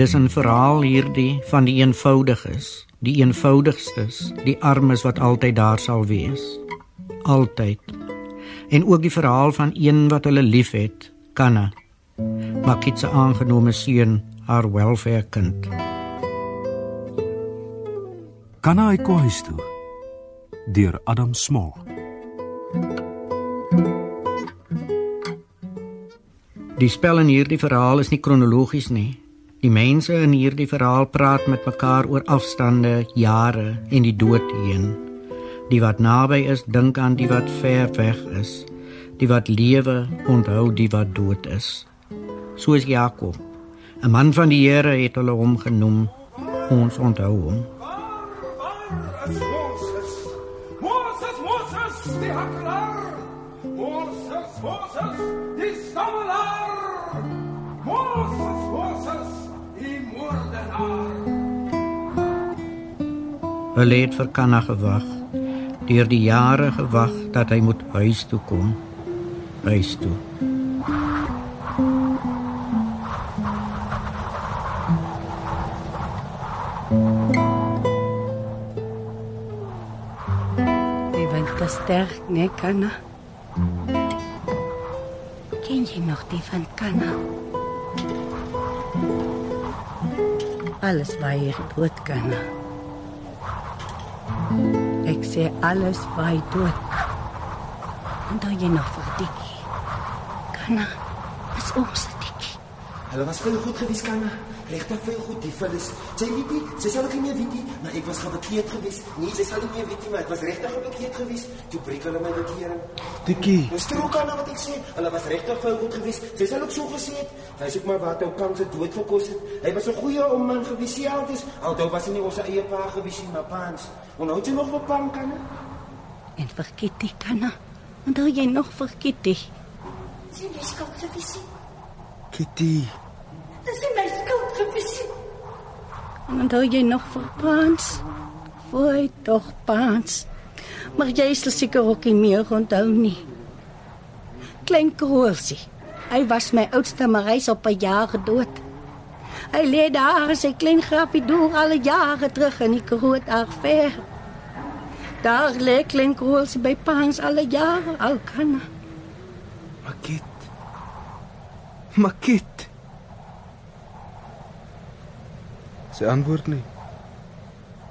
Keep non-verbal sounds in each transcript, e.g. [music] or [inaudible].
Dis 'n verhaal hierdie van die eenvoudiges, die eenvoudigstes, die armes wat altyd daar sal wees. Altyd. En ook die verhaal van een wat hulle liefhet, Kanna. Makit se aangenome seun, haar welfare kind. Kanna kom huis toe. Deur Adam Small. Die spel in hierdie verhaal is nie kronologies nie. Die mense in hierdie verhaal praat met mekaar oor afstande, jare en die dood heen. Die wat naby is, dink aan die wat ver weg is. Die wat lewe, onthou die wat dood is. Soos Jakob. 'n Man van die Here het hulle hom genoem. Ons onthou hom. Hulle het vir Kanna gewag. Deur die jare gewag dat hy moet huis toe kom. Huis toe. Die wind is sterk, né, Kanna? Ken jy nog die van Kanna? Alles waar hier dood, Kanna. Ek sê alles hy dood. Onthou jy nog vir Dikkie? Kanna, dis ons Dikkie. Hulle was veel goed geweest kan. Regtig veel goed die vullis. Sy weet nie, sy sal ook nie meer weet nie, maar ek was gebekeerd geweest. Nee, sy sal nie meer weet nie, maar ek was regtig gebekeerd geweest. Toe breek hulle my bekering. Dikkie, Dis true kan wat ek sê. Hulle was regtig veel goed geweest. Sy sal ook so gesê het. Wys ook maar wat ou kans het dood gekos het. Hy was 'n goeie ou man geweest, ja, dis. Alhoewel was hy nie ons eie pa geweest nie, maar paans. Onthou jy nog wat pan kan? En vir Kitty, Kanna. Onthou jy nog vir Kitty? Sien jy skuld gewees? Kitty, Dis nie my skuld gewees. En onthou jy nog vir Paans? Fooi tog Paans. Maar jy sal seker ook nie meer onthou nie. Klein Kroorsie. Hy was my oudste, maar hy's op 'n jaar dood. Hy lê daar in sy klein grapie deur al die jare terug in die groot ver. Daar lê klein Kroorsie by Paans al die jare al kan. Makit. Makit. Sy antwoord nie.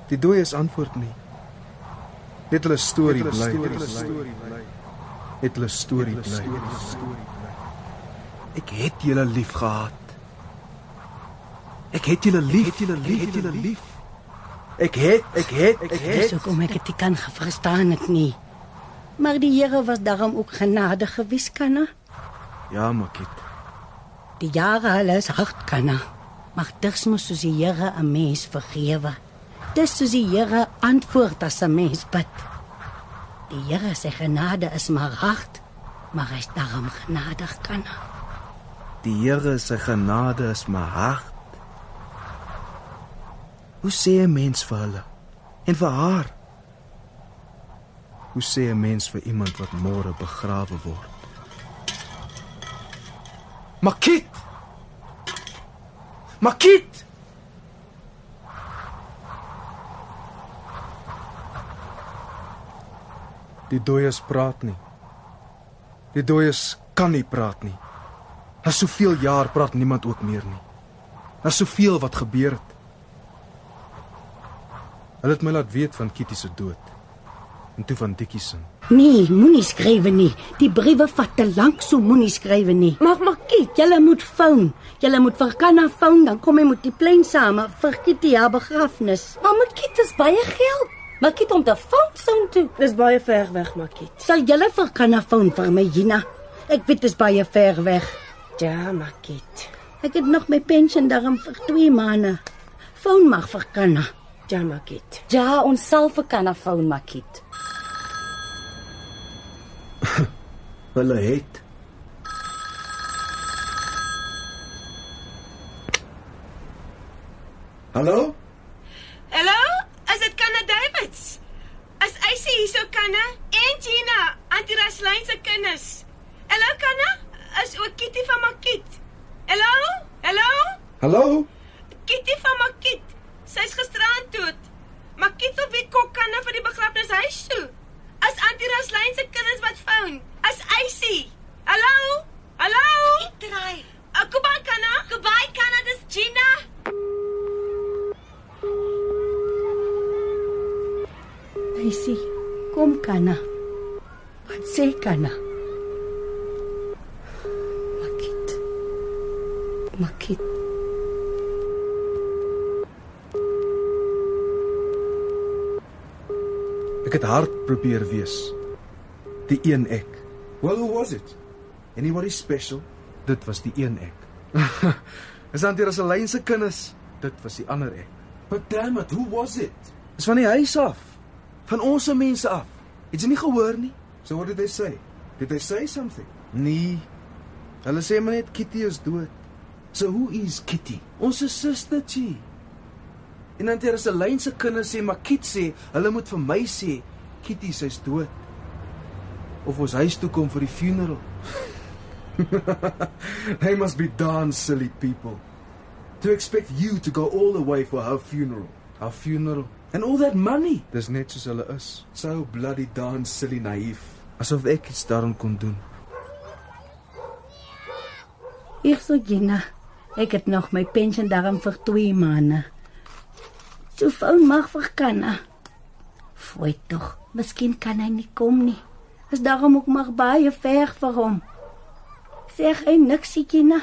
Die dooies antwoord nie. Net hulle storie bly. Net hulle storie bly. Net hulle storie bly. Ek het julle lief gehad. Ek het julle lief, het julle lief, het julle lief. Ek het, ek het, ek Dis het. hoekom ek dit nie kan verstaan het nie. Maar die Here was daarom ook genadig gewees, kanna. Ja, Makit. Die jare hulle is hard kanna. Maar dis mos soos die Here 'n mens vergewe. Dis soos die Here antwoord as 'n mens bid. Die Here se genade is maar hard, maar hy's daarom genadig kanna. Die Here se genade is maar hard. Hoe sê 'n mens vir hulle en vir haar? Hoe sê 'n mens vir iemand wat môre begrawe word? Makit! Makit! Die dooies praat nie. Die dooies kan nie praat nie. Na soveel jaar praat niemand ook meer nie. Na soveel wat gebeur het. Hulle het my laat weet van Kitty se dood. En toe van Dikkie se. Nee, moenie skrywe nie. Die briewe vat te lank, so moenie skrywe nie. Mag maar kyk. Julle moet foon. Julle moet vir Kanna foon, dan kom hy met die plein same vir Kitty haar begrafnis. Maar Makit is baie geld. Makit om te vang son toe. Dis baie ver weg, Makit. Sal julle vir Kanna foon vir my, Gina? Ek weet dit is baie ver weg. Ja, Makit. Ek het nog my pensioen daarom vir 2 maande. Foon mag vir Kanna. Ja, Makit. Ja, ons sal vir Kanna foon Makit. [laughs] Hulle het Hallo? Hallo? Is dit Kanna Davids? Is Isie hierso Kanna en Gina, Auntie Raslyn se kinders? Hallo Kanna? Is ook Kitty van Makit. Hallo? Hallo? Hallo? Kitty van Makiet. Sy's gisteraan dood. Makiet op wie kok kan vir die begrafnishuis toe. As Auntie Raslyn se kinders wat foon. As Eisie. Hallo? Hallo? Ek draai. Kubai kana? Goodbye, Kana, dis Gina. Eisie, kom Kana. Wat sê Kana? Makit. Makit. Ek het hard probeer wees. Die een ek. Well, who was it? Anybody special? Dit was die een ek. [laughs] Is Auntie Rosalyn se kinders? Dit was die ander ek. But damn it, who was it? Is van die huis af. Van ons se mense af. Het jy nie gehoor nie? So what did they say? Did they say something? Nee. Hulle sê maar net Kitty is dood. So who is Kitty? Ons is sustertjie. En Auntie Rosalyn se kinders sê maar Kit sê, hulle moet vir my sê Kitty sy's dood. Of ons huis toe kom vir die funeral. [laughs] they must be darn silly people. To expect you to go all the way for her funeral. Haar funeral. And all that money. Dis net soos hulle is. So bloody darn silly naïef. Asof ek iets daaraan kon doen. Ek sê Gina, ek het nog my pensioen daarom vir 2 maande. So foon mag vir Kana. Fooi tog, miskien kan hy nie kom nie. Is daarom ook maar baie ver vir hom. Zeg hy niks, Gina?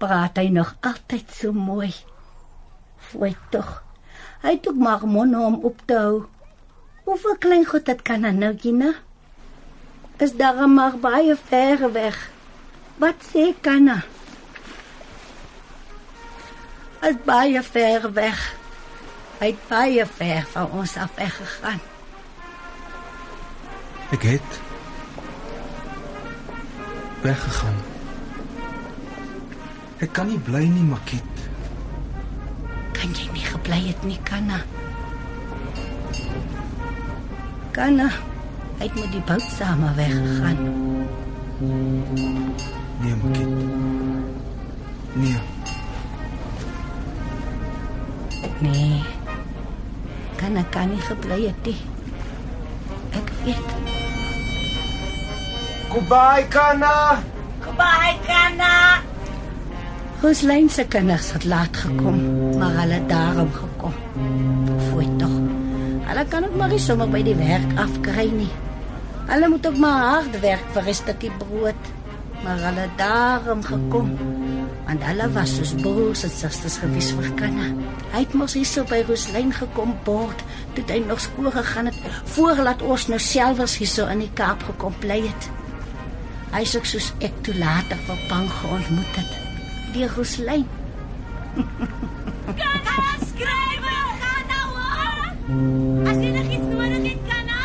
Praat hy nog altyd so mooi. Fooi tog. Hy het ook maar mond om op te hou. Hoeveel klein goed dit kan nou, Gina? Is daarom maar baie ver weg. Wat sê Kana? Is baie ver weg. Hy het baie ver van ons af weggegaan. Ek het weggegaan. Ek kan nie bly nie, Makit. Kan jy nie gebly het nie, Kana? Kana, hy het met die boot saam weggegaan. Nee, Makit. Nee. Nee. Kana kan nie gebly het nie. Ek weet. Goodbye, Kana. Goodbye, Kana. Roslyn se kinders het laat gekom, maar hulle daarom gekom. Fooi tog. Hulle kan ook maar nie sommer by die werk afkry nie. Hulle moet ook maar hard werk vir 'n stukkie brood. Maar hulle daarom gekom. Want hulle was soos broers en susters gewees vir Kana. Hy het mos hier so by Roslyn gekom bord, toe hy nog skool gegaan het, voorlaat ons nou selfs hier so in die Kaap gekom bly het. Hy ook soos ek toe later vir Pang geontmoet het. Die Roslyn. Kana skryf, Kana hoor. As jy nog iets nodig het, Kana.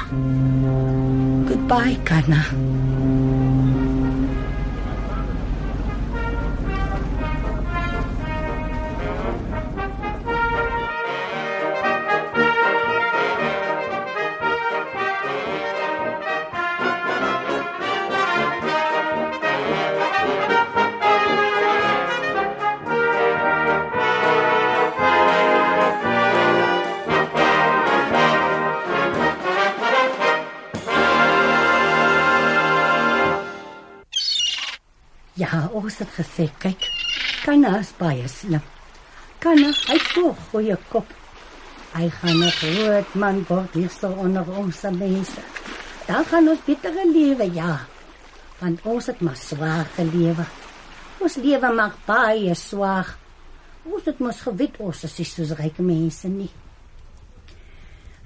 Goodbye, Kana. Het gesê, kyk. Kana is baie slim. Kana, hy het so 'n goeie kop. Hy gaan 'n groot man word hier so onder ons mense. Dan gaan ons betere lewe, ja. Want ons het maar swaar gelewe. Ons lewe maar baie swaar. Ons het mos gewet ons is nie soos ryke mense nie.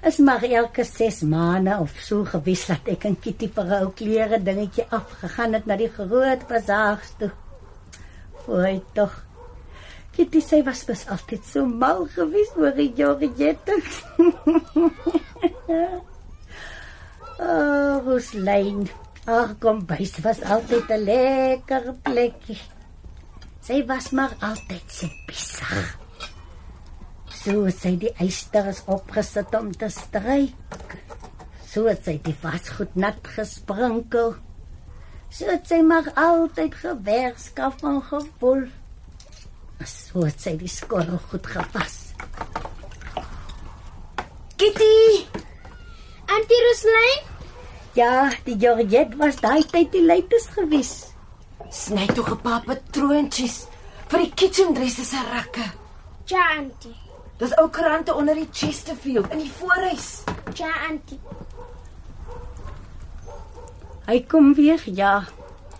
Is maar elke 6 maande of so gewis dat ek en Kitty vir 'n ou klere dingetjie afgegaan het na die groot bazaars toe. Oei tog. Kitty sê was bes altyd so mal gewees oor die Georgette. oh, [laughs] Roslyn. Ag, kom bys, was altyd 'n lekker plekkie. Sy was maar altyd so besig. So het sy die eisters opgesit om te stryk. So het sy die wasgoed nat gesprinkel. So het sy maar altyd gewerskaf en gevoel. So het sy die skorrel goed gepas. Kitty! Auntie Roslyn? Ja, die Georgette was daai tyd die leites gewees. Sny tog 'n paar patroontjies vir die kitchen dresses se rakke. Ja, auntie. Dis ou krante onder die Chesterfield in die voorhuis. Ja, auntie. Hy kom weer, ja.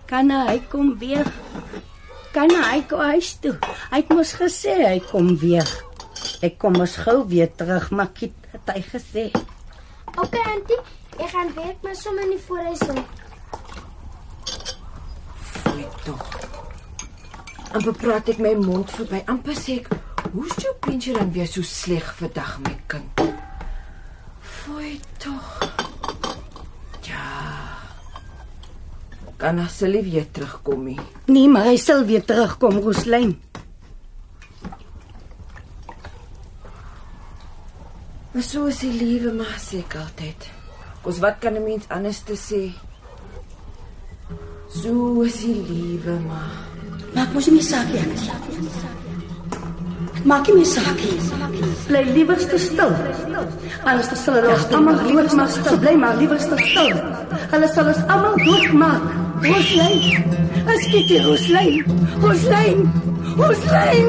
Kan hy kom weer? Kan hy kom huis toe? Hy het mos gesê hy kom weer. Ek kom mos gou weer terug, maar Kit het hy gesê. Okay, auntie. Ek gaan werk maar sommer in die voorhuis om. Fooi tog. Amper praat ek my mond verby. Amper sê ek, "Hoe's jou pincher dan weer so sleg vandag, my kind?" Fooi tog. Ja. Kan Asselie weer terugkom nie? Nee, maar hy sal weer terugkom, Roslyn. Maar so is die liewe maar ek altyd. Ons wat kan 'n mens anders te sê? So is die liewe maar. Maak mos nie saak nie. Maak nie saak nie. Bly liewerste stil. Alles te stil ons almal dood maar stil. Bly maar liewerste stil. Hulle sal ons almal doodmaak. Roslyn. As dit die Roslyn. Roslyn. Roslyn.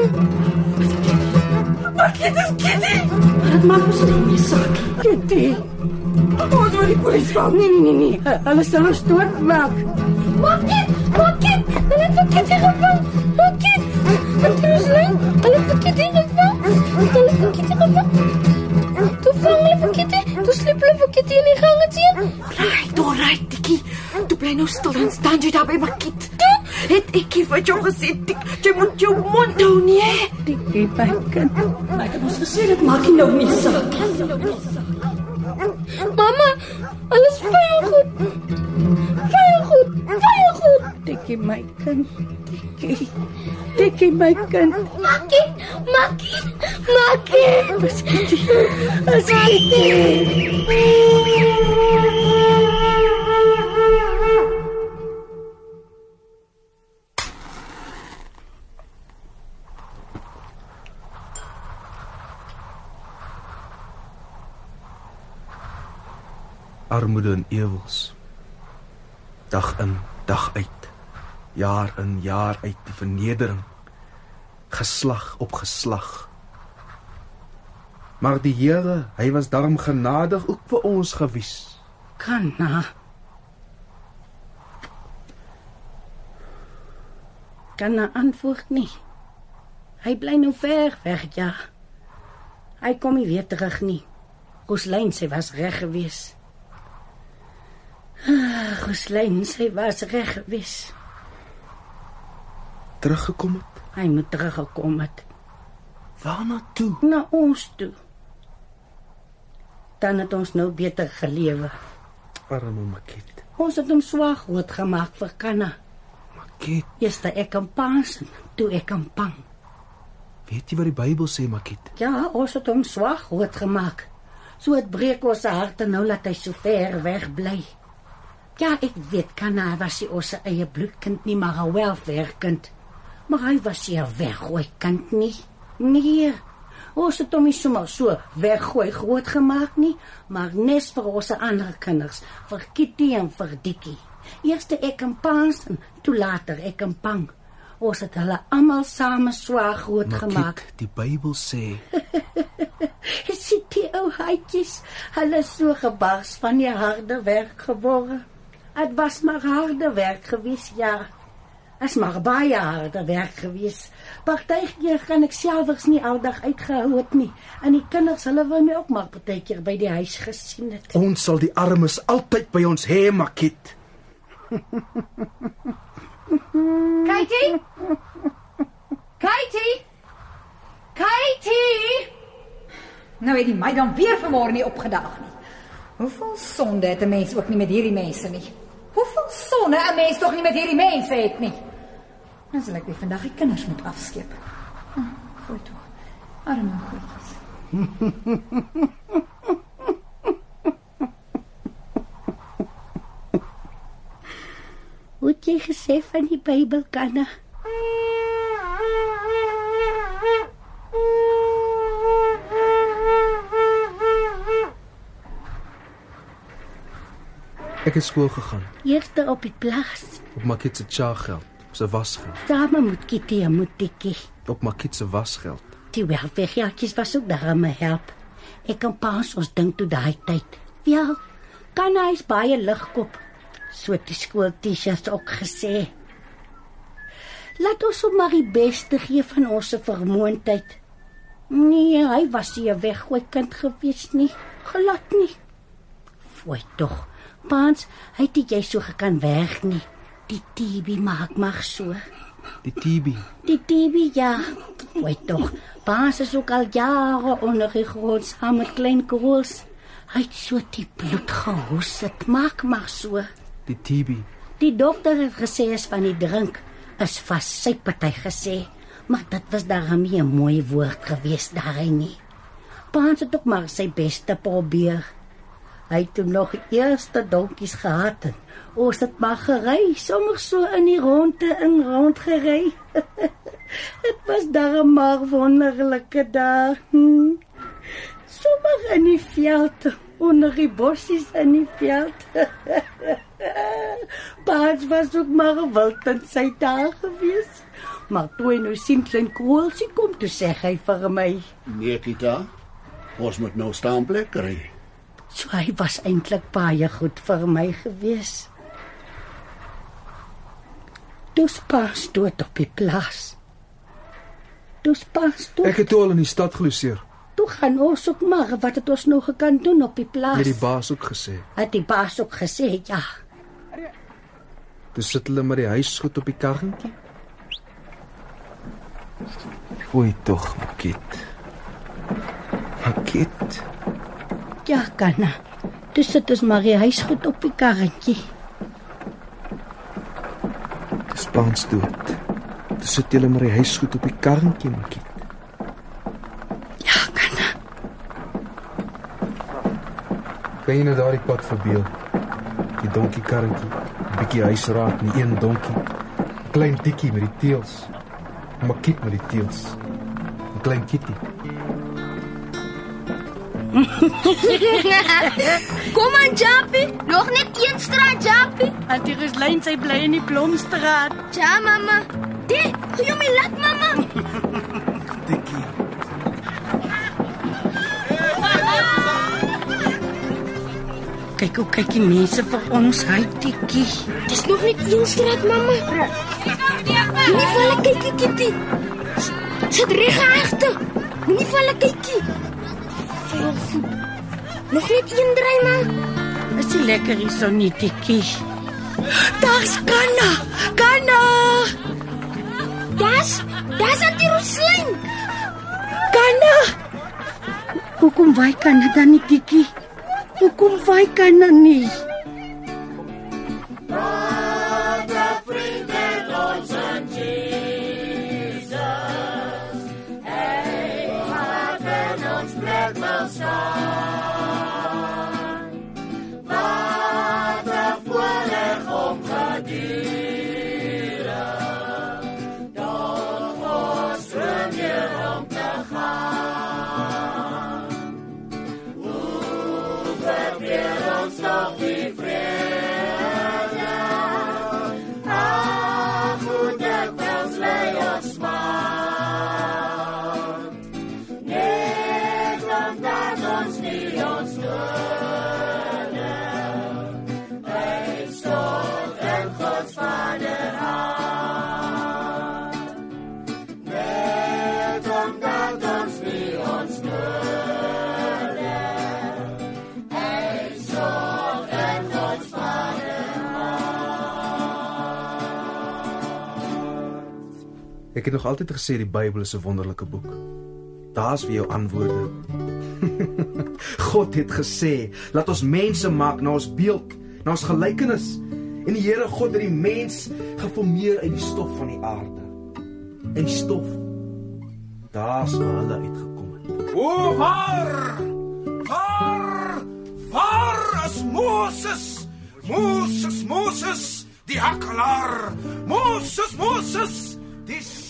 Maar dit is Kitty. Dit maak mos nie saak nie. Kitty. Ons moet die polisie bel. Nee nee nee nee. Hulle sal ons doodmaak. Maak dit! Maak dit! Hulle het vir Kitty gevang. Maak dit! Auntie Roslyn, hulle het vir Kitty gevang. Hulle het vir Kitty gevang. Toe vang hulle vir. Toe sleep hulle vir Kitty in die gange teen. Right, alright, Tikkie. Toe bly nou stil en staan jy daar by my kind. Toe het ek vir jou gesê, Tik, jy moet jou mond hou nie. hè? Tikkie my kind. Ek het ons gesê dit maak nie nou nie saak. Mamma, alles baie goed. Baie goed. Baie goed. Tikkie my kind. Tikkie. Tikkie my kind. Maak dit! Dit! Dis Kitty. Dis Kitty. Armoede en ewels. Dag in, dag uit. Jaar in, jaar uit die vernedering. Geslag op geslag. Maar die Here, hy was daarom genadig ook vir ons gewees. Kan na. Kan na antwoord nie. Hy bly nou ver weg, ja. Hy kom nie weer terug nie. Roslyn sê was reg gewees. Ah, Roslyn sê was reg gewees. Teruggekom het. Hy moet teruggekom het Waarna toe? na ons toe. Dan het ons nou beter gelewe. Arme Maket. Ons het hom swaar groot gemaak vir Kanna. Maket, Eers ek in Paas, toe ek in Pang. weet jy wat die Bybel sê, Maket? Ja, ons het hom swaar groot gemaak. So het breek ons se harte nou dat hy so ver weg bly. Ja, ek weet Kanna was sy ons eie bloedkind nie, maar 'n welverkind. Maar hy was 'n weggooi kind nie. Nee. Ons het hom nie sommer so weggooi groot gemaak nie, maar nes vir ons ander kinders, vir Kitty en vir Dikkie. Eerste ek in Paas en toe later ek in Pang. Ons het hulle almal same swaar groot gemaak. Maket, die Bybel sê, [laughs] Sien die ou haitjies, hulle is so gebars van die harde werk geword. Dit was maar harde werk gewees, ja. Is maar baie harde werk gewees. Partykeer kan ek selfs nie aldag uitgehou het nie. En die kinders, hulle wou my ook maar partykeer by die huis gesien het. ons sal die armes altyd by ons hê, Maket. Katie? Katie? Katie? Nou het die my dan weer vanmôre nie opgedag nie. Hoeveel sonde het 'n mens ook nie met hierdie mense nie. Hoeveel sonde 'n mens tog nie met hierdie mense het nie. Nou sal ek weer vandag die kinders moet afskeep. Hm, Goed toe. Arme goedjies. [laughs] Hoe het jy gesê van die Bybel [laughs] Ek het skool gegaan Eerste op die plaas. op Makit se cha-geld, se wasgeld, Samen moet Kitty en moet Tikkie. op Makit se wasgeld. Die welwegjaartjies was ook daar om my help. Ek kan pas ons dink toe daai tyd. Ja, kan hy's baie ligkop. So die skool T-shirts ook gesê. Laat ons hom maar die beste gee van ons se vermoëndheid. Nee, hy was nie 'n weggooi kind gewees nie. Glad nie. Fooi tog. Paans, hy het nie jy so gekan weg nie. Die TB maak mag so. Die TB. Die TB ja. Fooi tog. Paans is ook al jare onder die grond saam met klein Koos. Hy het so die bloed gehoes. Dit maak maar so. Die TB. Die dokter het gesê is van die drink is vas sy party gesê, maar dit was daarmee 'n mooi woord gewees daarin nie. Paans het ook maar sy bes te probeer. Hy het toe nog eerste donkies gehad en ons het maar gery, sommer so in die ronde in rond gery. Dit [laughs] was daar maar wonderlike dae. Hm. Sommer in die veld, onder die bossies in die veld. [laughs] Paas was ook maar wild in sy dae gewees. Maar toe hy nou sien klein koelsie kom toe sê hy vir my, Nee, Kita. Ons moet nou staan plek kry. So hy was eintlik baie goed vir my gewees. Dis pas dood op die plaas. Dis pas dood. Ek het toe al in die stad geloseer. Toe gaan ons ook maar wat het ons nou gekan doen op die plaas? Het die baas ook gesê. Het die baas ook gesê, ja. Toe sit hulle met die huisgoed op die karretjie. Fooi tog, Makit. Makit. Ja, kan. Dis dit is maar die huisgoed op die karretjie. Dis paans dood. Toe sit julle met die huisgoed op die karretjie, Makit. Ja, kan. Kan jy nou daardie pad verbeel? Die donkie karretjie, 'n bietjie huisraad, nie een donkie. 'n Klein tikkie met die teels. Makit met die teels. 'n Klein kitty. [laughs] Kom aan, Jappie. Nog net een straat, Jappie. En die Roslyn sy bly in die Blomstraat. Ja, mamma. Dit, gee my laat, mamma. Tikkie. Kyk hoe kyk die mense vir ons hytjie. Dis nog net een straat, mamma. Moenie vir hulle kykie, Kitty. Sit reg agter. Moenie vir hulle kykie. Velgoed. Nog net een draai, ma. Is dit lekker hier so nie tikkie? Daar's Kanna. Kanna. Das, das aan die Roslyn. Kanna. Hoekom wy Kanna dan nie tikkie? Hoekom wy Kanna nie? Ek het nog altyd gesê die Bybel is 'n wonderlike boek. Daar's vir jou antwoorde. [laughs] God het gesê, laat ons mense maak na ons beeld, na ons gelykenis. En die Here God het die mens geformeer uit die stof van die aarde. En die stof daar's waar hulle uitgekom het. O, waar? Waar? Waar is Moses? Moses, Moses, die hakkelaar. Moses, Moses,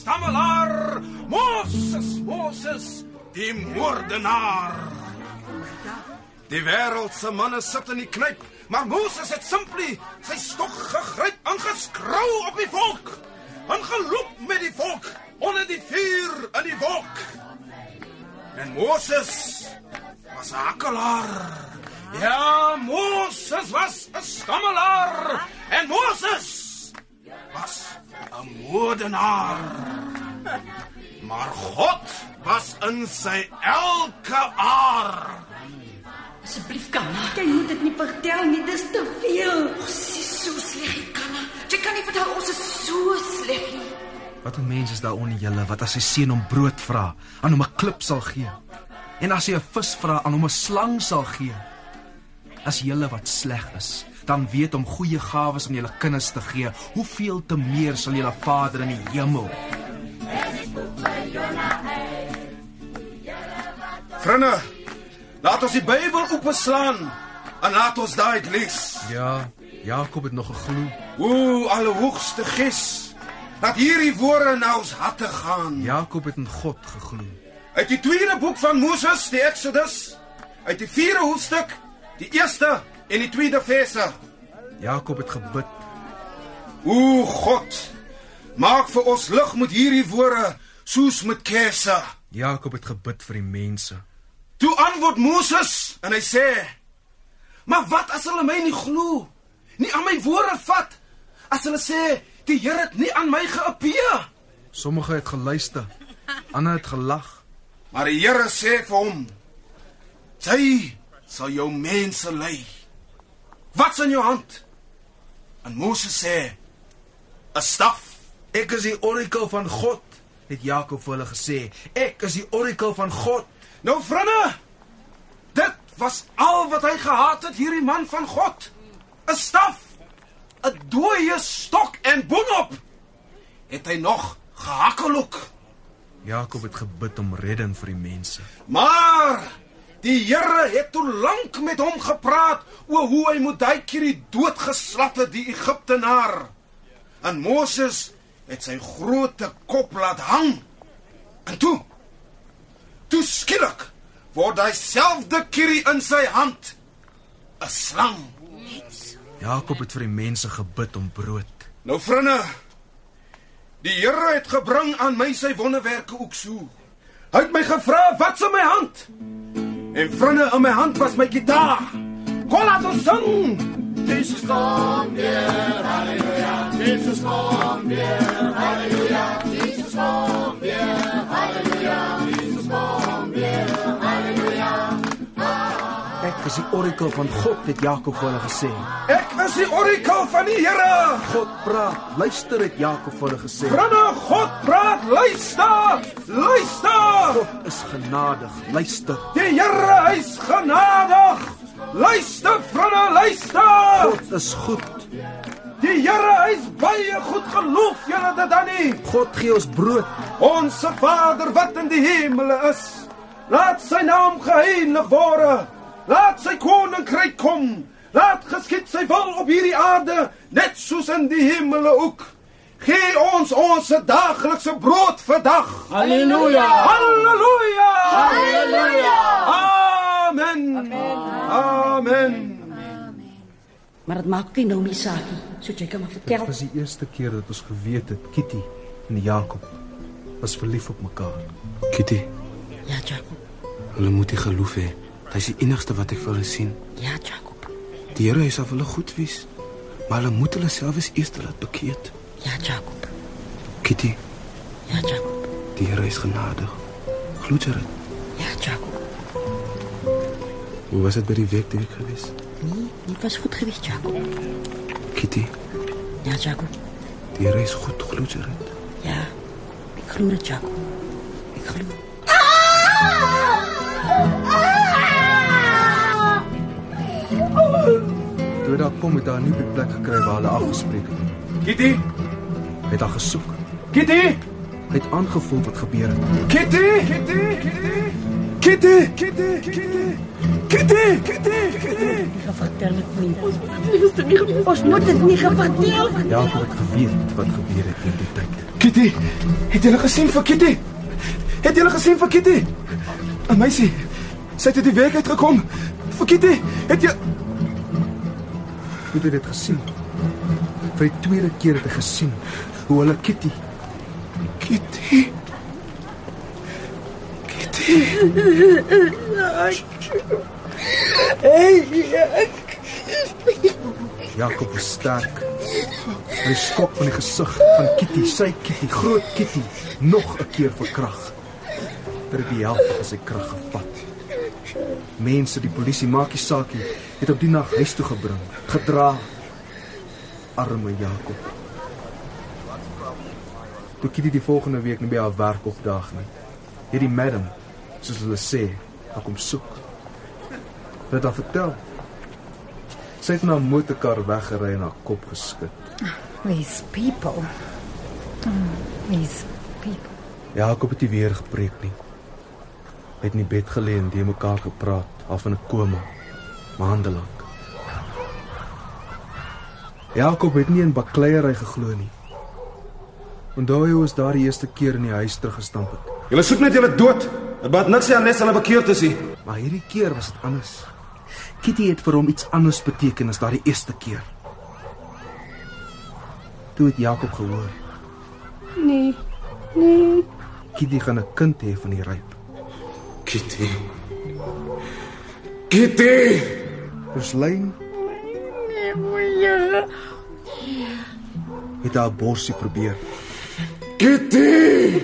stammelaar. Moses, Moses, die moordenaar. Die wêreld se manne sit in die knyp Maar Moses het simply sy stok gegryp en geskrou op die volk. En geloop met die volk onder die vuur in die wolk. En Moses was 'n hakkelaar. Ja, Moses was 'n stammelaar en Moses was 'n moordenaar. Maar God was in sy elke aar. Asseblief Kanna, jy moet dit nie vertel nie, dis te veel. Ons is so sleg, Kanna. Jy kan nie vertel ons is so sleg nie. Wat 'n mens is daar onder julle wat as sy seun om brood vra, aan hom 'n klip sal gee. En as hy 'n vis vra, aan hom 'n slang sal gee. As julle wat sleg is, dan weet om goeie gawes aan julle kinders te gee, hoeveel te meer sal julle Vader in die hemel. Vriende, laat ons die Bybel oopslaan en laat ons daai lees. Ja, Jakob het nog geglo. O, allerhoogste Ges, laat hierdie woorde na ons harte gaan. Jakob het in God geglo. Uit die tweede boek van Moses, die Exodus, uit die vierde hoofstuk, die eerste en die tweede verse. Jakob het gebid. O God, maak vir ons lig met hierdie woorde soos met kersse. Jakob het gebid vir die mense. Toe antwoord Moses en hy sê: "Maar wat as hulle my nie glo? Nie aan my woorde vat as hulle sê die Here het nie aan my geappeer?" Sommige het geluister, ander het gelag. Maar die Here sê vir hom: "Jy sal jou mense lei. Wat's in jou hand?" En Moses sê: "’n Staf. Ek is die orakel van God," het Jakob vir hulle gesê. "Ek is die orakel van God." Nou vriende, dit was al wat hy gehad het hierdie man van God. 'n Staf, 'n dooie stok en boonop het hy nog gehakkeloek. Jakob het gebid om redding vir die mense. Maar die Here het toe lank met hom gepraat oor hoe hy moet daai keer die doodgeslagte die Egiptenaar. En Moses het sy groot kop laat hang. En toe toe skielik word hy selfde kierie in sy hand 'n slang. Jakob het vir die mense gebid om brood. Nou vriende, die Here het gebring aan my sy wonderwerke ook so. Hy het my gevra wat's in my hand? En vriende, in my hand was my gitaar. Kom laat ons sing. Jesus kom weer, halleluja. Jesus kom weer, halleluja. Jesus kom weer, halleluja. Is die orakel van God, het Jakob vir hulle gesê. Ek is die orakel van die Here. God praat. Luister, het Jakob vir hulle gesê. Vriende, God praat. Luister. Luister. God is genadig. Luister. Die Here hy's genadig. Luister, vriende, luister. God is goed. Die Here hy's baie goed. Geloof julle dit dan nie? God gee ons brood. Onse Vader wat in die hemele is, laat sy naam geheilig word. Laat sy koninkryk kom. Laat geskied sy wil op hierdie aarde net soos in die hemele ook. Gee ons ons daaglikse brood vandag. Halleluja. Halleluja. Halleluja. Amen. Amen. Amen. Maar dit maak nie nou nie saak nie. So jy kan maar vertel. Dit was die eerste keer dat ons geweet het Kitty en Jakob was verlief op mekaar. Kitty, Ja, Jacob. hulle moet nie geloof hê. Hy's die enigste wat ek vir hulle sien. Ja, Jacob. Die Here is af hulle goed wees, maar hulle moet hulle self eens eers laat bekeer. Ja, Jacob. Kitty, Ja, Jacob. die Here is genadig. Glo jy dit? Ja, Jacob. Hoe was dit by die werk die week gewees? Nee, dit was goed geweest, Jacob. Kitty, Ja, Jacob. die Here is goed, glo jy dit? Ja. Ek glo dit, Jacob. Ek glo. Toe daar kom het hy 'n nuwe plek gekry waar hulle afgespreek het. Kitty, het haar gesoek. Kitty, het aangevoel wat gebeur het. Kitty, Kitty, Kitty, Kitty, Kitty, Kitty, Kitty, Kitty. Ek vertel dit nie. Ons moet dit nie gevertel. Jakob het geweet wat gebeur het in die tyd. Kitty, het jy gesien vir Kitty? Het jy gesien vir Kitty? 'n Meisie. Sy het uit die werk uitgekom. Vir Kitty, het jy Toe het hy dit gesien. Vir die tweede keer het hy gesien hoe hulle Kitty Kitty. Hey, Jakob was sterk. Hy skok van die gesig van Kitty, sy Kitty, groot Kitty, nog 'n keer verkrag. Ter die helfte van sy krag gevat. Mense, die polisie maak nie saak nie, het op die nag huis toe gebring, gedra. Arme Jakob. Toe Kitty die volgende week nie by haar werk opdaag nie. Hierdie madam, soos hulle sê, haar kom soek. Het haar vertel. Sy het na 'n motorkar weggery en haar kop geskit. These people. Oh, these people. Jakob het nie weer gepreek nie. Hy het in die bed gelê en die mekaar gepraat, half in 'n koma, maande lank. Jakob het nie in bakleierery geglo nie. Onthou hy was daar die eerste keer in die huis teruggestamp het. Julle soek net julle dood. Dit baat niks aan nes hulle bekeerd is nie. Maar hierdie keer was dit anders. Kitty het vir hom iets anders beteken as daardie eerste keer. Toe het Jakob gehoor, Nee. Nee. Kitty gaan 'n kind hê van die ryp. Kitty. Kitty. Verslyn Nee, moeie. het haar borsie probeer. Kitty.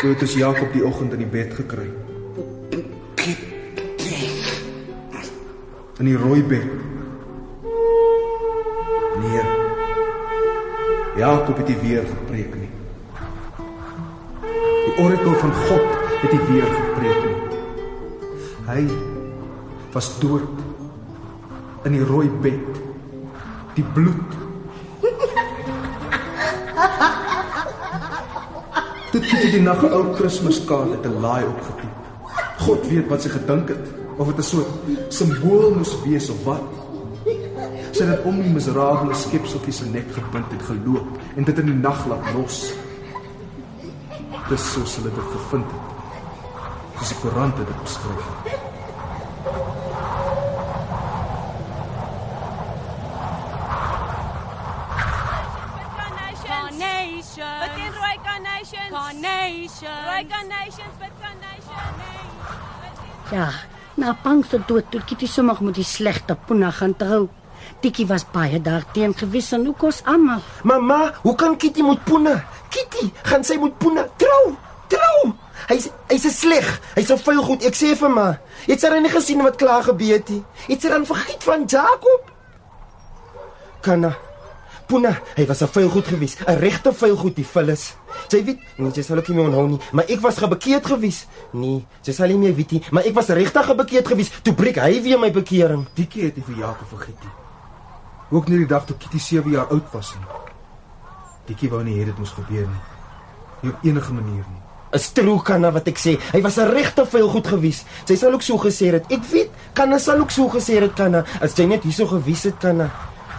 Toe het ons Jakob die oggend in die bed gekry. In die rooi bed. Nee. Jakob het nie weer gepreek nie. Die orakel van God het nie weer gepreek nie. Hy was dood in die rooi bed. Die bloed Toe het die nag ou Kersfeeskaart uit 'n laai opgepiep. God weet wat sy gedink het, of dit 'n soort simbool moes wees of wat. Sy het dit om die miserabele skepseltjie se nek gebind en geloop en dit in die nag laat los. Dis soos hulle dit gevind het. Soos die koerante dit beskryf. Carnation. Wat in rooi carnations? Carnation. Rooi carnations, wat carnation? Ja, na Pang se dood toe Kitty sommer met die slegte Puna gaan trou. Tikkie was baie daarteen gewis en ook ons almal. Mamma, hoe kan Kitty met Puna? Kitty, gaan sy met Puna trou? Trou. Hy's hy's 'n sleg. Hy's 'n vuil goed. Ek sê vir ma, het sy nie gesien wat klaar gebeur het nie? Het sy dan vergiet van Jacob? Kana. Puna, hy was 'n vuil goed gewees, 'n regte vuil goed die vullis. Sy weet, nee, sy sal ook nie meer onthou nie, maar ek was gebekeerd gewees. Nee, sy sal nie meer weet nie, maar ek was regtig gebekeerd gewees. Toe breek hy weer my bekering. Dikkie het nie vir Jakob vergeet nie. Ook nie die dag toe Kitty 7 jaar oud was nie. Dikkie wou nie hê dit moes gebeur nie. Nie op enige manier nie. 'n Stroe kanna wat ek sê. Hy was 'n regte vuil goed gewees. Sy sal ook so gesê het. Ek weet, kanna sal ook so gesê het kanna. As jy net hierso gewys het kanna.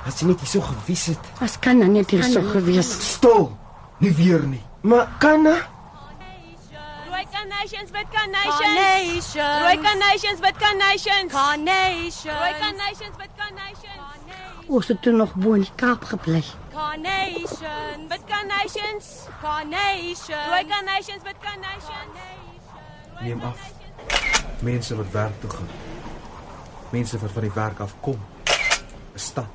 As jy net hierso gewys het. As kan dan net hier so gewees. Stil. Nie weer nie. Maar kanna Rooi carnations, wat carnations? Rooi carnations, wat carnations? Carnations. Rooi carnations, wat carnations? Ons het toe nog bo in die Kaap gebly. Carnation. Wat carnations? Carnation. Rooi carnations, wat carnations? Neem af. Mense wat werk toe gaan. Mense wat van die werk af kom. 'n Stad.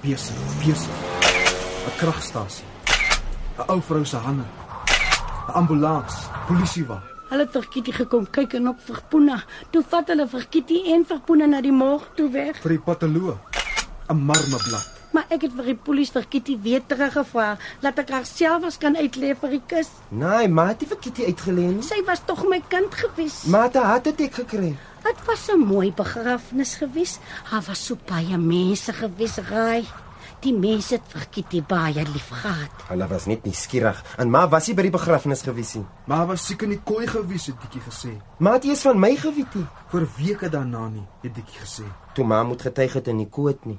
Besig, besig. 'n Kragstasie. 'n Ou vrou se hande. 'n Ambulans, polisiewa. Hulle het vir Kitty gekom kyk en op vir Puna. Toe vat hulle vir Kitty en vir Puna na die morg toe weg. vir die patoloog. 'n Marmerblad. Maar ek het vir die polisie vir Kitty weer teruggevra dat ek haar self as kan uitlê vir die kus. Nee, maar het nie vir Kitty uitgelê nie. Sy was tog my kind gewees. Maar dit het dit ek gekry. Dit was 'n mooi begrafnis gewees. Daar was so baie mense gewees, raai. Die mense het vir Kitty baie lief gehad. Hulle was net nuuskierig. En ma was nie by die begrafnis gewees nie. Maar was seker nie kooi gewees het Dikkie gesê. Maar het jy is van my geweet nie. Vir weke daarna nie, het Dikkie gesê. Toe ma moet getuig het in die koot nie.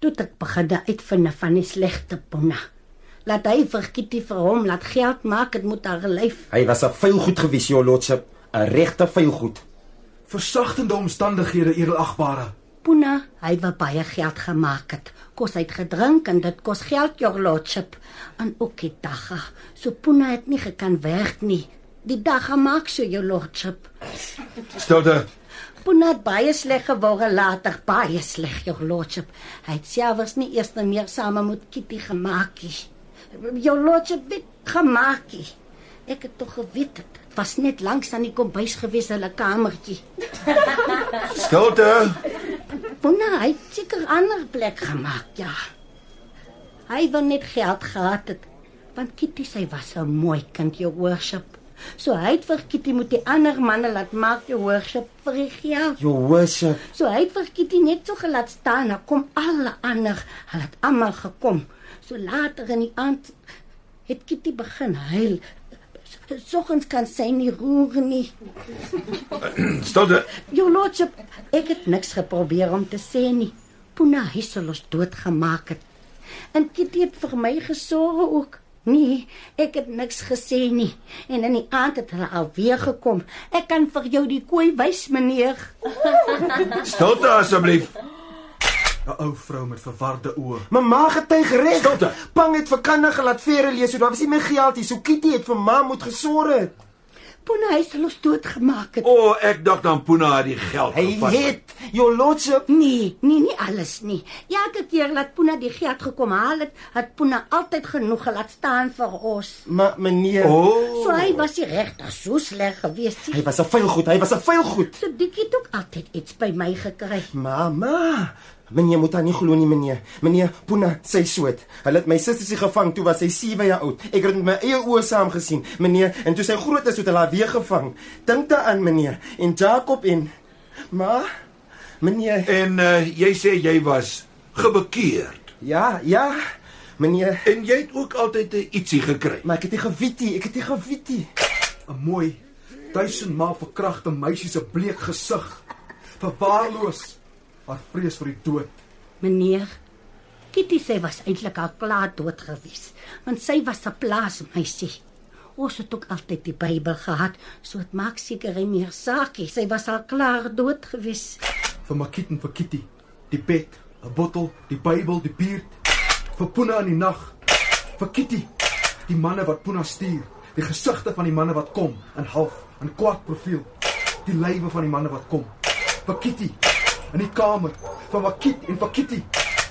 Toe ek begin uitvind van die slegte Puna. Laat hy vir Kitty vir hom laat geld maak, dit moet haar lyf. Hy was 'n vuil goed gewees, jou lordship, 'n regte vuil goed. Versagtende omstandighede, edelagbare. Puna, hy het baie geld gemaak het. Kos hy het gedrink en dit kos geld your lordship. En ook die dagga. So Puna het nie gekan werk nie. Die dagga maak so your lordship. Stilte. Puna het baie sleg geword later, baie sleg your lordship. Hy het selfs nie eers meer saam met Kitty gemaak nie. Your lordship het gemaak nie. Ek het tog geweet het. Was net langs aan die kombuis gewees hulle kamertjie. Stilte. Puna hy het seker ander plek gemaak, ja. Hy wou net geld gehad het. Want Kitty sy was 'n mooi kind, your worship. So hy het vir Kitty moet die ander manne laat maak your worship vir die geld. Your worship. So hy het vir Kitty net so gelaat staan, dan kom alle ander, hulle het almal gekom. So later in die aand het Kitty begin huil. Soggens kan sy nie roer nie. [clears throat] Stilte. Your lordship, ek het niks geprobeer om te sê nie. Puna Hisselos doodgemaak het. En Kitty het vir my gesorg ook. Nee, ek het niks gesê nie. En in die aand het hulle alweer gekom. Ek kan vir jou die koei wys, meneer. Stilte asseblief. 'n Ou vrou met verwarde oë. Mamma getuig reg. Stilte. Pang het vir kinders gelaat vere lees, so daar was nie meer geld nie. So Kitty het vir ma moet gesorg het. Puna Hisselos doodgemaak het. O, oh, ek dink dan Puna het die geld Hy gevat. het your lordship. Nee, nee, nie alles nie. Elke keer dat Puna die geld gekom haal het, het Puna altyd genoeg gelaat staan vir ons. Maar meneer, O, oh, So hy was nie regtig so sleg gewees nie. hy was 'n vuilgoed, hy was 'n vuilgoed. So Dikkie het ook altyd iets by my gekry. Mamma, meneer moet haar nie glo nie, meneer. Meneer Puna, sy soet. Hulle het my sussie gevang toe was sy 7 jaar oud. Ek het dit met my eie oë saam gesien, meneer, en toe sy groot is, het hulle haar weer gevang. Dink daaraan, meneer. En Jacob en Ma, meneer. en uh, jy sê jy was gebekeerd Ja, ja. Meneer, en jy het ook altyd 'n ietsie gekry. maar ek het nie geweet nie, ek het nie geweet nie. 'n Mooi, duisendmaal verkragte meisie se bleek gesig. Verwaarloos. Haar vrees vir die dood. Meneer, Kitty sê was eintlik al klaar dood gewees, want sy was 'n plaasmeisie. Ons het ook altyd die Bybel gehad, so dit maak seker nie meer saak nie. Sy was al klaar dood gewees. Vir Makit en vir Kitty. Die bed, 'n bottel, die Bybel, die buurt. Vir Puna in die nag. Vir Kitty. Die manne wat Puna stuur. Die gesigte van die manne wat kom in half en kwart profiel. Die lywe van die manne wat kom. Vir Kitty in die kamer. Vir Makit en Kitty.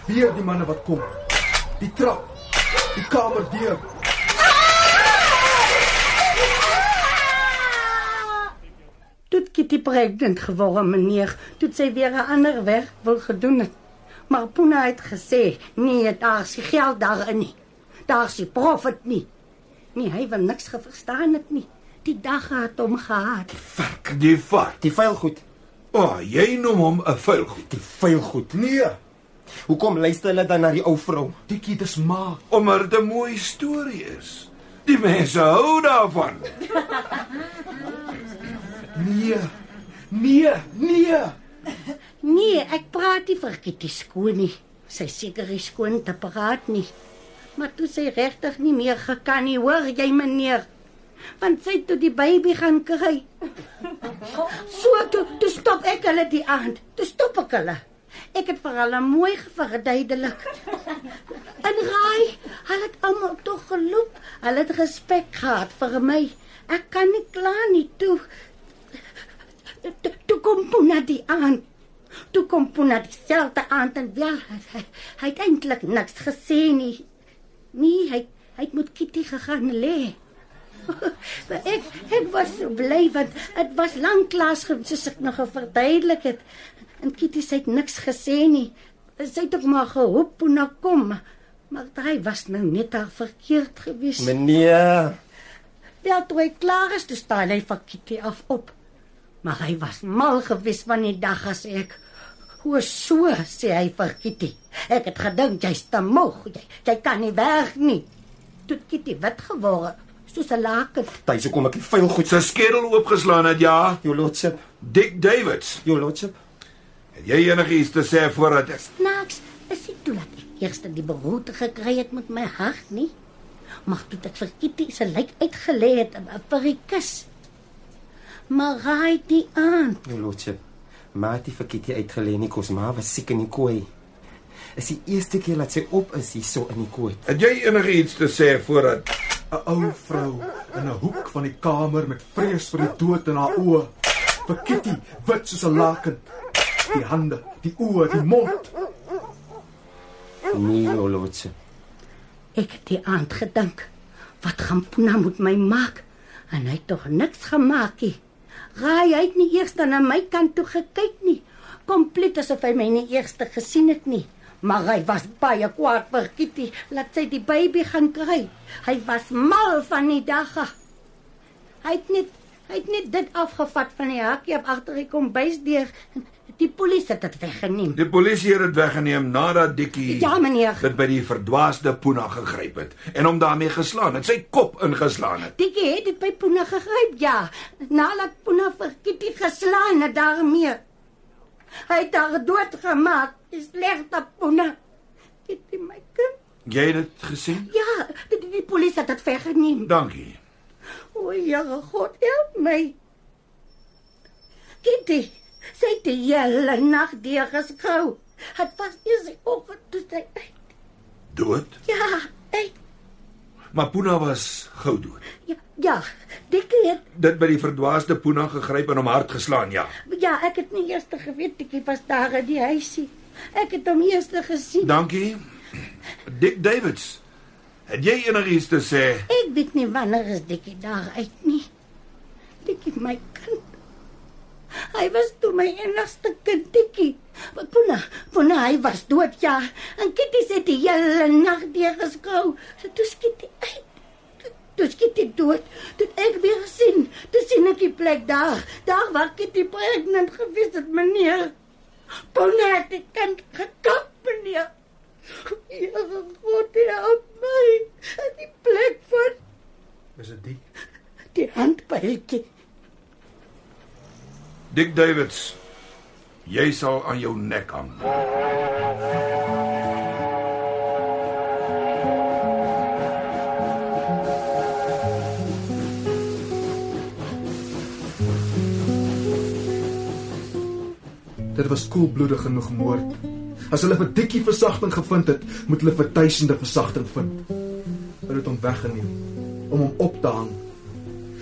Weer die manne wat kom. Die trap. Die kamer deur. Toe Kitty pregnant geword, meneer, toe sy weer 'n ander werk wil gedoen het. Maar Puna het gesê, nee, daar's nie geld daarin nie. Daar's nie profit nie. Nee, hy wil niks geverstaan het nie. Die dag het hom gehad. Die vat. Die vuilgoed, O, oh, jy noem hom 'n vuilgoed die vuilgoed. Nee, Hoekom luister hulle dan na die ou vrou? Dikkie dis ma. omdat dit 'n mooi storie is. Die mense hou daarvan. [laughs] Nee. Nee, nee. Nee, ek praat nie vir Kitty skoon nie. Sy seker is skoon te praat nie. Maar toe sy regtig nie meer gekan nie, hoor jy meneer? Want sy het toe die baby gaan kry. So toe, toe stop ek hulle die aand. Toe stop ek hulle. Ek het vir hulle mooi verduidelik. En raai, hulle het almal tog geloop. Hulle het respek gehad vir my. Ek kan nie kla nie toe. Toe, toe kom Puna die aand. Toe kom Puna dieselfde aand en wel, hy, hy het eintlik niks gesê nie. Nee, hy hy het met Kitty gegaan lê. [laughs] Maar ek ek was so bly want dit was lanklaas soos ek nog verduidelik het. En Kitty sê het niks gesê nie. Sy het ook maar gehoop Puna kom. Maar hy was nou net daar verkeerd gewees. Meneer, Wel toe hy klaar is, toe staan hy vir Kitty af op. Maar hy was mal gewees van die dag as ek Hoe so sê hy vir Kitty. Ek het gedink jy's te moeg. Jy, jy kan nie werk nie. Toe het Kitty wit geword soos 'n laken. dis hoekom ek die vuilgoed Sy skedel oopgeslaan het, ja. Your lordship, Dick Davids. your lordship. Het jy enigiets te sê voordat ek Snaaks, is dit toe dat ek eers die beroerte gekry het met my hart nie? Maar toe dit vir Kitty se lijk uitgelê het en vir die kus. Maar raai die aan. Nou lotjie. Maar het die vir Kitty uitgelê nie kos maar was siek in die kooi. Is die eerste keer dat sy op is hierso in die kooi. Het jy enigiets te sê voordat 'n ou vrou in 'n hoek van die kamer met vrees vir die dood in haar oë. Vir Kitty wit soos 'n laken. Die hande, die oë, die mond. Nee, lotjie. Ek het die aand gedink, wat gaan Puna met my maak? En hy het tog niks gemaak nie. Raai, hy het nie eers aan my kant toe gekyk nie. Kompleet asof hy my nie eers gesien het nie. Maar hy was baie kwaad vir Kitty, laat sy die baby gaan kry. Hy was mal van die dag. Hy het net hy het net dit afgevat van die hakkie af agter die kombuisdeur. Die polisie het dit weggeneem. die polisie het dit weggeneem nadat Dikkie Ja, meneer. dit by die verdwaasde Puna gegryp het en hom daarmee geslaan het, sy kop ingeslaan het. Dikkie het dit by Puna gegryp, ja. Nadat Puna vir Kitty geslaan het daarmee. Hy het haar doodgemaak. Dis slegte Puna. Kitty my kind. Jy het dit gesien? Ja, die, die, die polisie het dit weggeneem. Dankie. O, Here God, help my. Kitty, sy het die hele nag deur geskrou. Het was eers die oggend toe sy uit. Dood? Ja, hey, Maar Puna was gou dood. ja, ja. Dikkie het Dit by die verdwaasde Puna gegryp en hom hard geslaan, ja. ja, ek het nie eers geweet Dikkie was daar in die huisie. Ek het hom eers gesien. Dankie. Dick Davids. Het jy enigiets te sê? Ek weet nie wanneer is Dikkie daar uit nie. Dikkie my kind. Hy was toe my enigste kind Dikkie. Maar Puna, Puna hy was dood ja. En Kitty sê die hele nag deur geskou. Toe skiet hy uit. Toe- skiet hy dood. Toe het ek weer sien. Toe sien ek die plek daar. Daar waar Kitty pregnant gewees het meneer. Puna het die kind gekap meneer. Ja, God help my. Die plek van Is dit die? die handpyltjie. Dick Davids. Jy sal aan jou nek hang. Dit was koelbloedig genoeg moord. As hulle vir Dikkie versagting gevind het, moet hulle vir duisende versagting vind. Hulle het hom weggeneem om hom op te hang.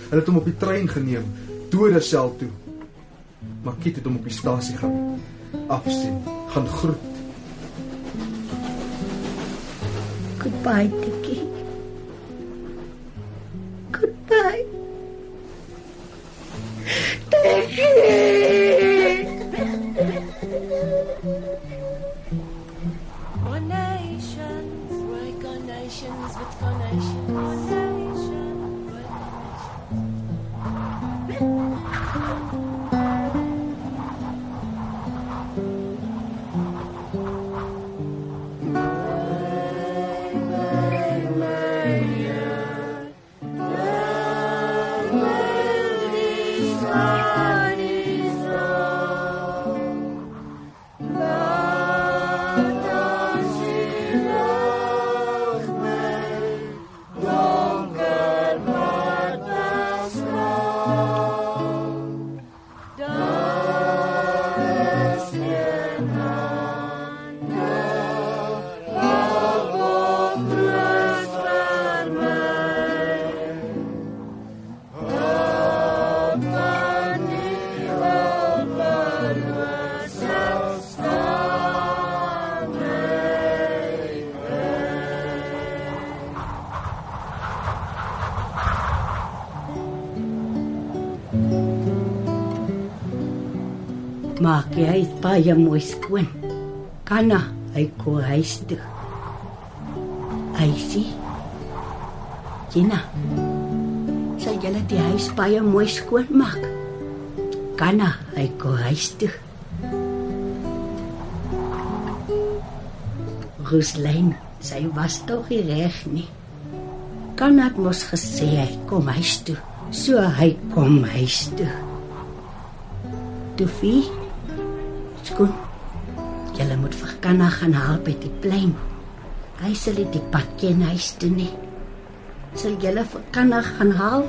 Hulle het hom op die trein geneem, dode sel toe. Maar Kiet het hom op die stasie gaan afsien, gaan groet. Goodbye. Goodbye. Maak hy is baie mooi skoon. Kanna, hy kom huis toe. Hy sien. Gina. Sal jy net die huis baie mooi skoon maak? Kanna, hy kom huis toe. Ruslyn, sy was tog reg nie. Kanna het mos gesê hy kom huis toe. So hy kom huis toe. Toefie, skoon. Julle moet vir Kanna gaan haal by die plein. Hy sal nie die pad ken huis toe nie. Sal julle vir Kanna gaan haal?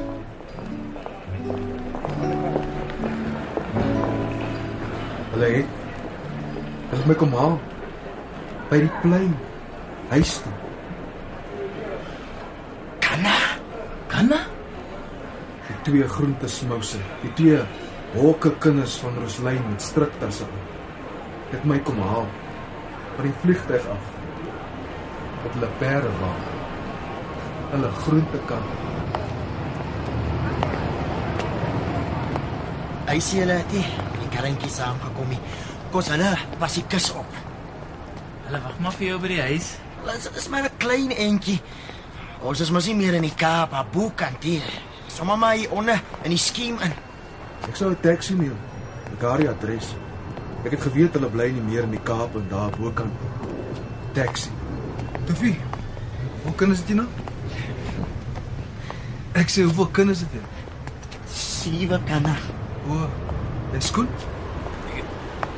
Hulle het hulle het my kom haal by die plein. Huis toe. Kanna. Kanna? Die twee groentesmouse, die twee hokke kinders van Roslyn met striktasse aan. Het my kom haal van die vliegtyg af. Op hulle perde wag. Hulle groentekar. Hy sê hulle het nie die karretjie saamgekom nie. Kos hulle pas die kus op. Hulle wag maar vir jou by die huis. Dit is maar 'n klein entjie. Ons is mos nie meer in die Kaap, Abu Kantier. Sommige maar hier onder in die skiem in. Ek sou 'n taxi neem. Die Gary adres. Ek het geweet hulle bly nie meer in die Kaap en daar bokant. Taxi. Tofie. Hoe kinders het jy nou? Ek sê hoeveel kinders het jy? Sewe kanna. O. En skoon?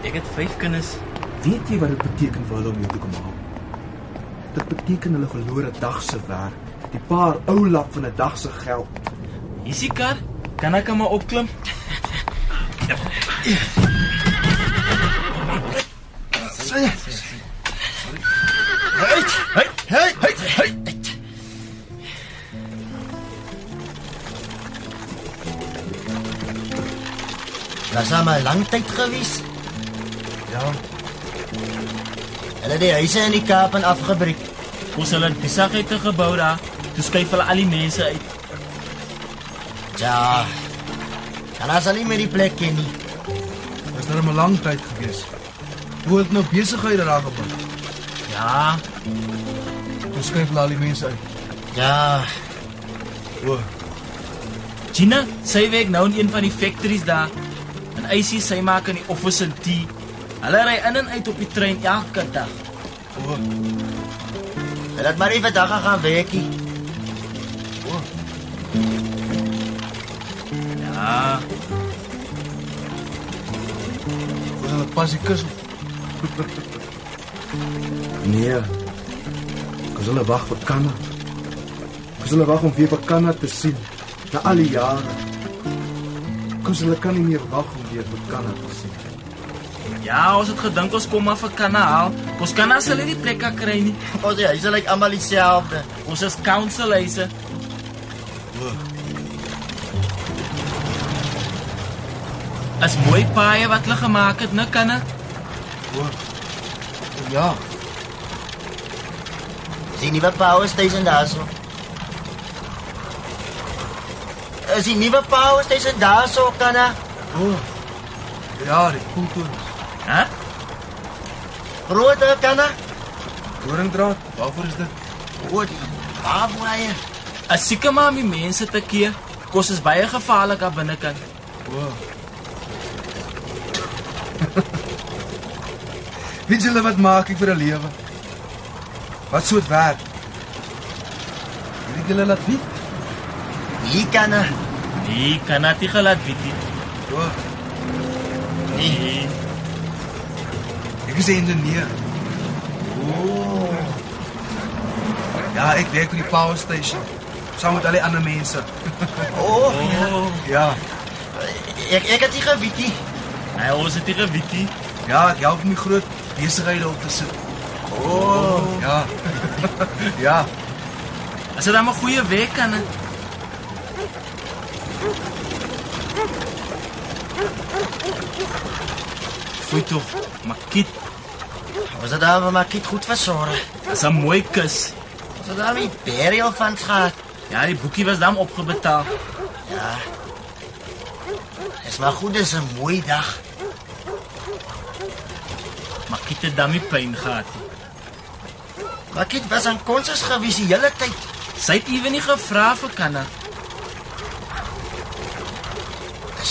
Ek het 5 kinders. Weet jy wat dit beteken vir hulle om jou te kom haal? Dit beteken hulle verloor 'n dag se werk, die paar ou lap van 'n dag se geld. Hier is die kar. Kan ek hom maar opklim? Hey, [laughs] Das is maar lank tyd gewees. Ja. Hulle het die huise in die Kaap en afgebreek. Ons hulle besigheid te gebou daar. Toe skuif hulle al die mense uit. Ja. En as hulle nie meer die plek ken nie. Dis nou 'n lang tyd gewees. Hoe het nou besighede daar gebou? Ja. Ons skuif al die mense uit. Ja. O. Gina, sy werk nou in een van die factories daar. Icy sy maak in die office en tea. Hulle ry in en uit op die trein elke dag. O. Hulle het maar nie vandag gaan werkie. O. Ja. Ons hulle pas die kus. [laughs] nee. Ons hulle wag vir Kanna. Ons hulle wag om weer vir Kanna te sien na al die jare. Ons hulle kan nie meer wag om weer vir Kanna te sien. Ja, ons het gedink ons kom maar vir kanaal. Ons kan as hulle nie plek kry nie. Ons die huise lyk almal dieselfde. Ons is council huise. As mooi paaie wat hulle gemaak het, né, kanne? Ja. Sien nie wat power station daar so. Is die nuwe power station daar so kanna? O. Ja, die kultuur. Hæ? Groter kanna? Doringdraad, waarvoor is dit? O, die baboeie. As seker maar my mense te keer. Kos is baie gevaarlik daar binnekant. O. Weet julle wat maak ek vir 'n lewe? Wat soort werk? Weet julle laat weet? Nie kanna. Nee, kan dit gelaat weet nie. O. Nee. Ek is 'n ingenieur. O. Ja, ek werk by die power station. Saam met al die ander mense. [laughs] O. Ja. Ek ek het nie geweet nie. Hy ons het nie geweet nie. Ja, ek help my groot besighede op te sit. O. Ja. [laughs] ja. As dit dan 'n goeie week kan. Fooi tog, Makit. Was dit dan maar kit goed versorg? Dis 'n mooi kus. Was dit dan nie burial funds gehad? Ja, die boekie was dan opgebetaal. Ja. Dis maar goed, dis 'n mooi dag. Makit het dan nie pyn gehad nie. Maar kit was aan konsus gewees die hele tyd. Sy het ewe nie gevra vir kanna.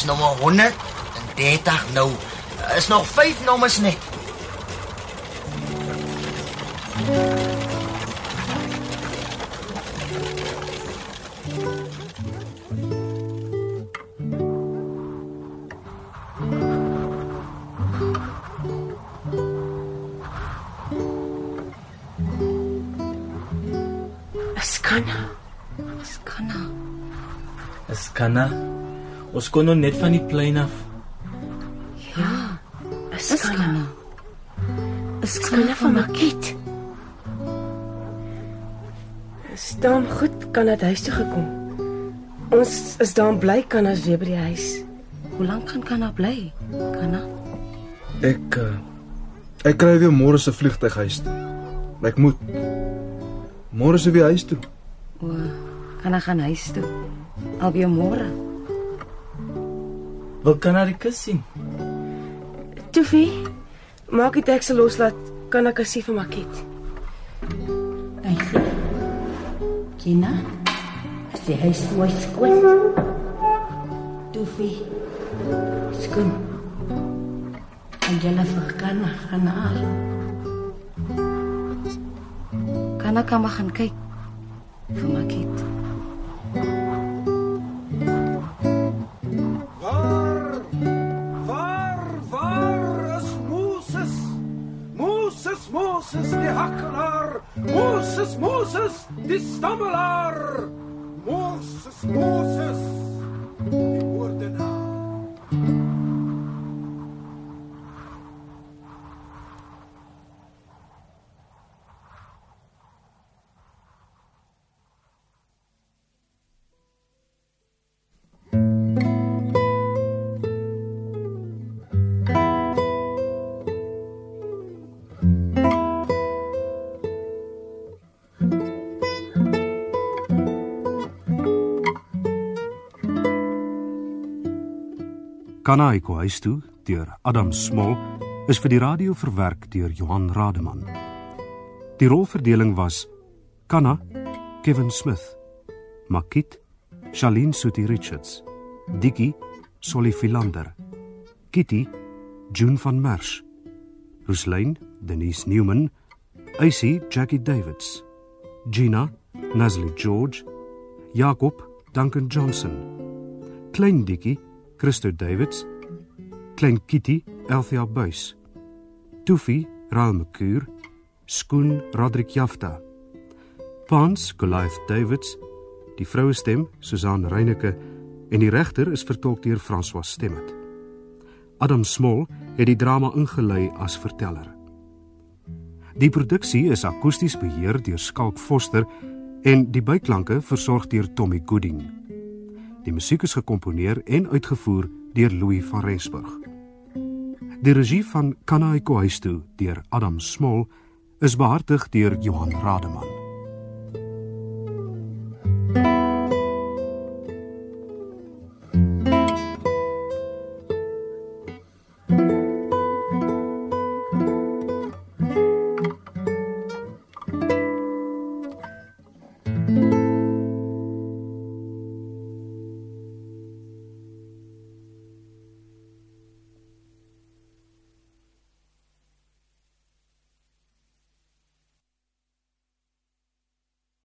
Maar 130 nou. Is nog 5 nommers net. Ons kon nou net van die plein af. Ja. Is Kana. Is Kana van Makit? Staan goed kan dit huis toe gekom. Ons is dan bly kan as weer by die huis. Hoe lank gaan Kana bly? Kana. Ek uh, ek kry weer môre se vliegtyg huis toe. Ek moet môre se weer huis toe. O, Kana gaan huis toe. Alweer môre. Wil kan na die kus sien? Toefie, maak die teks loslaat kan ek asie vir Makit. Eisie. Kina. As die huis mooi skoon. Toefie. Skoon. En julle vir Kana gaan haal. Kana kan maar gaan kyk vir Makit. Die Kanaiko huis toe deur Adam Smol is vir die radio verwerk deur Johan Rademan. Die rolverdeling was Kana Kevin Smith, Makit Charlene Suti Richards, Dikkie Solly Philander, Kitty June van Merch, Ruslyn Denise Newman, Icy Jackie Davids, Gina Nazli George, Jakob Duncan Johnson, Klein Dikkie Christo Davids, Klein Kitty, Elthea Buys, Toefie, Raul McCuur, Skoen, Roderick Jafta, Pans, Goliath Davids, die vroue stem, Susan Reyneke en die regter is vertolk deur François Stemmet. Adam Smol het die drama ingelei as verteller. Die produksie is akoesties beheer deur Skalk Foster en die byklanke versorg deur Tommy Gooding. Die musiek is gekomponeer en uitgevoer deur Louis van Rensburg. Die regie van Kanaiko huis toe deur Adam Smol is behartig deur Johan Rademan.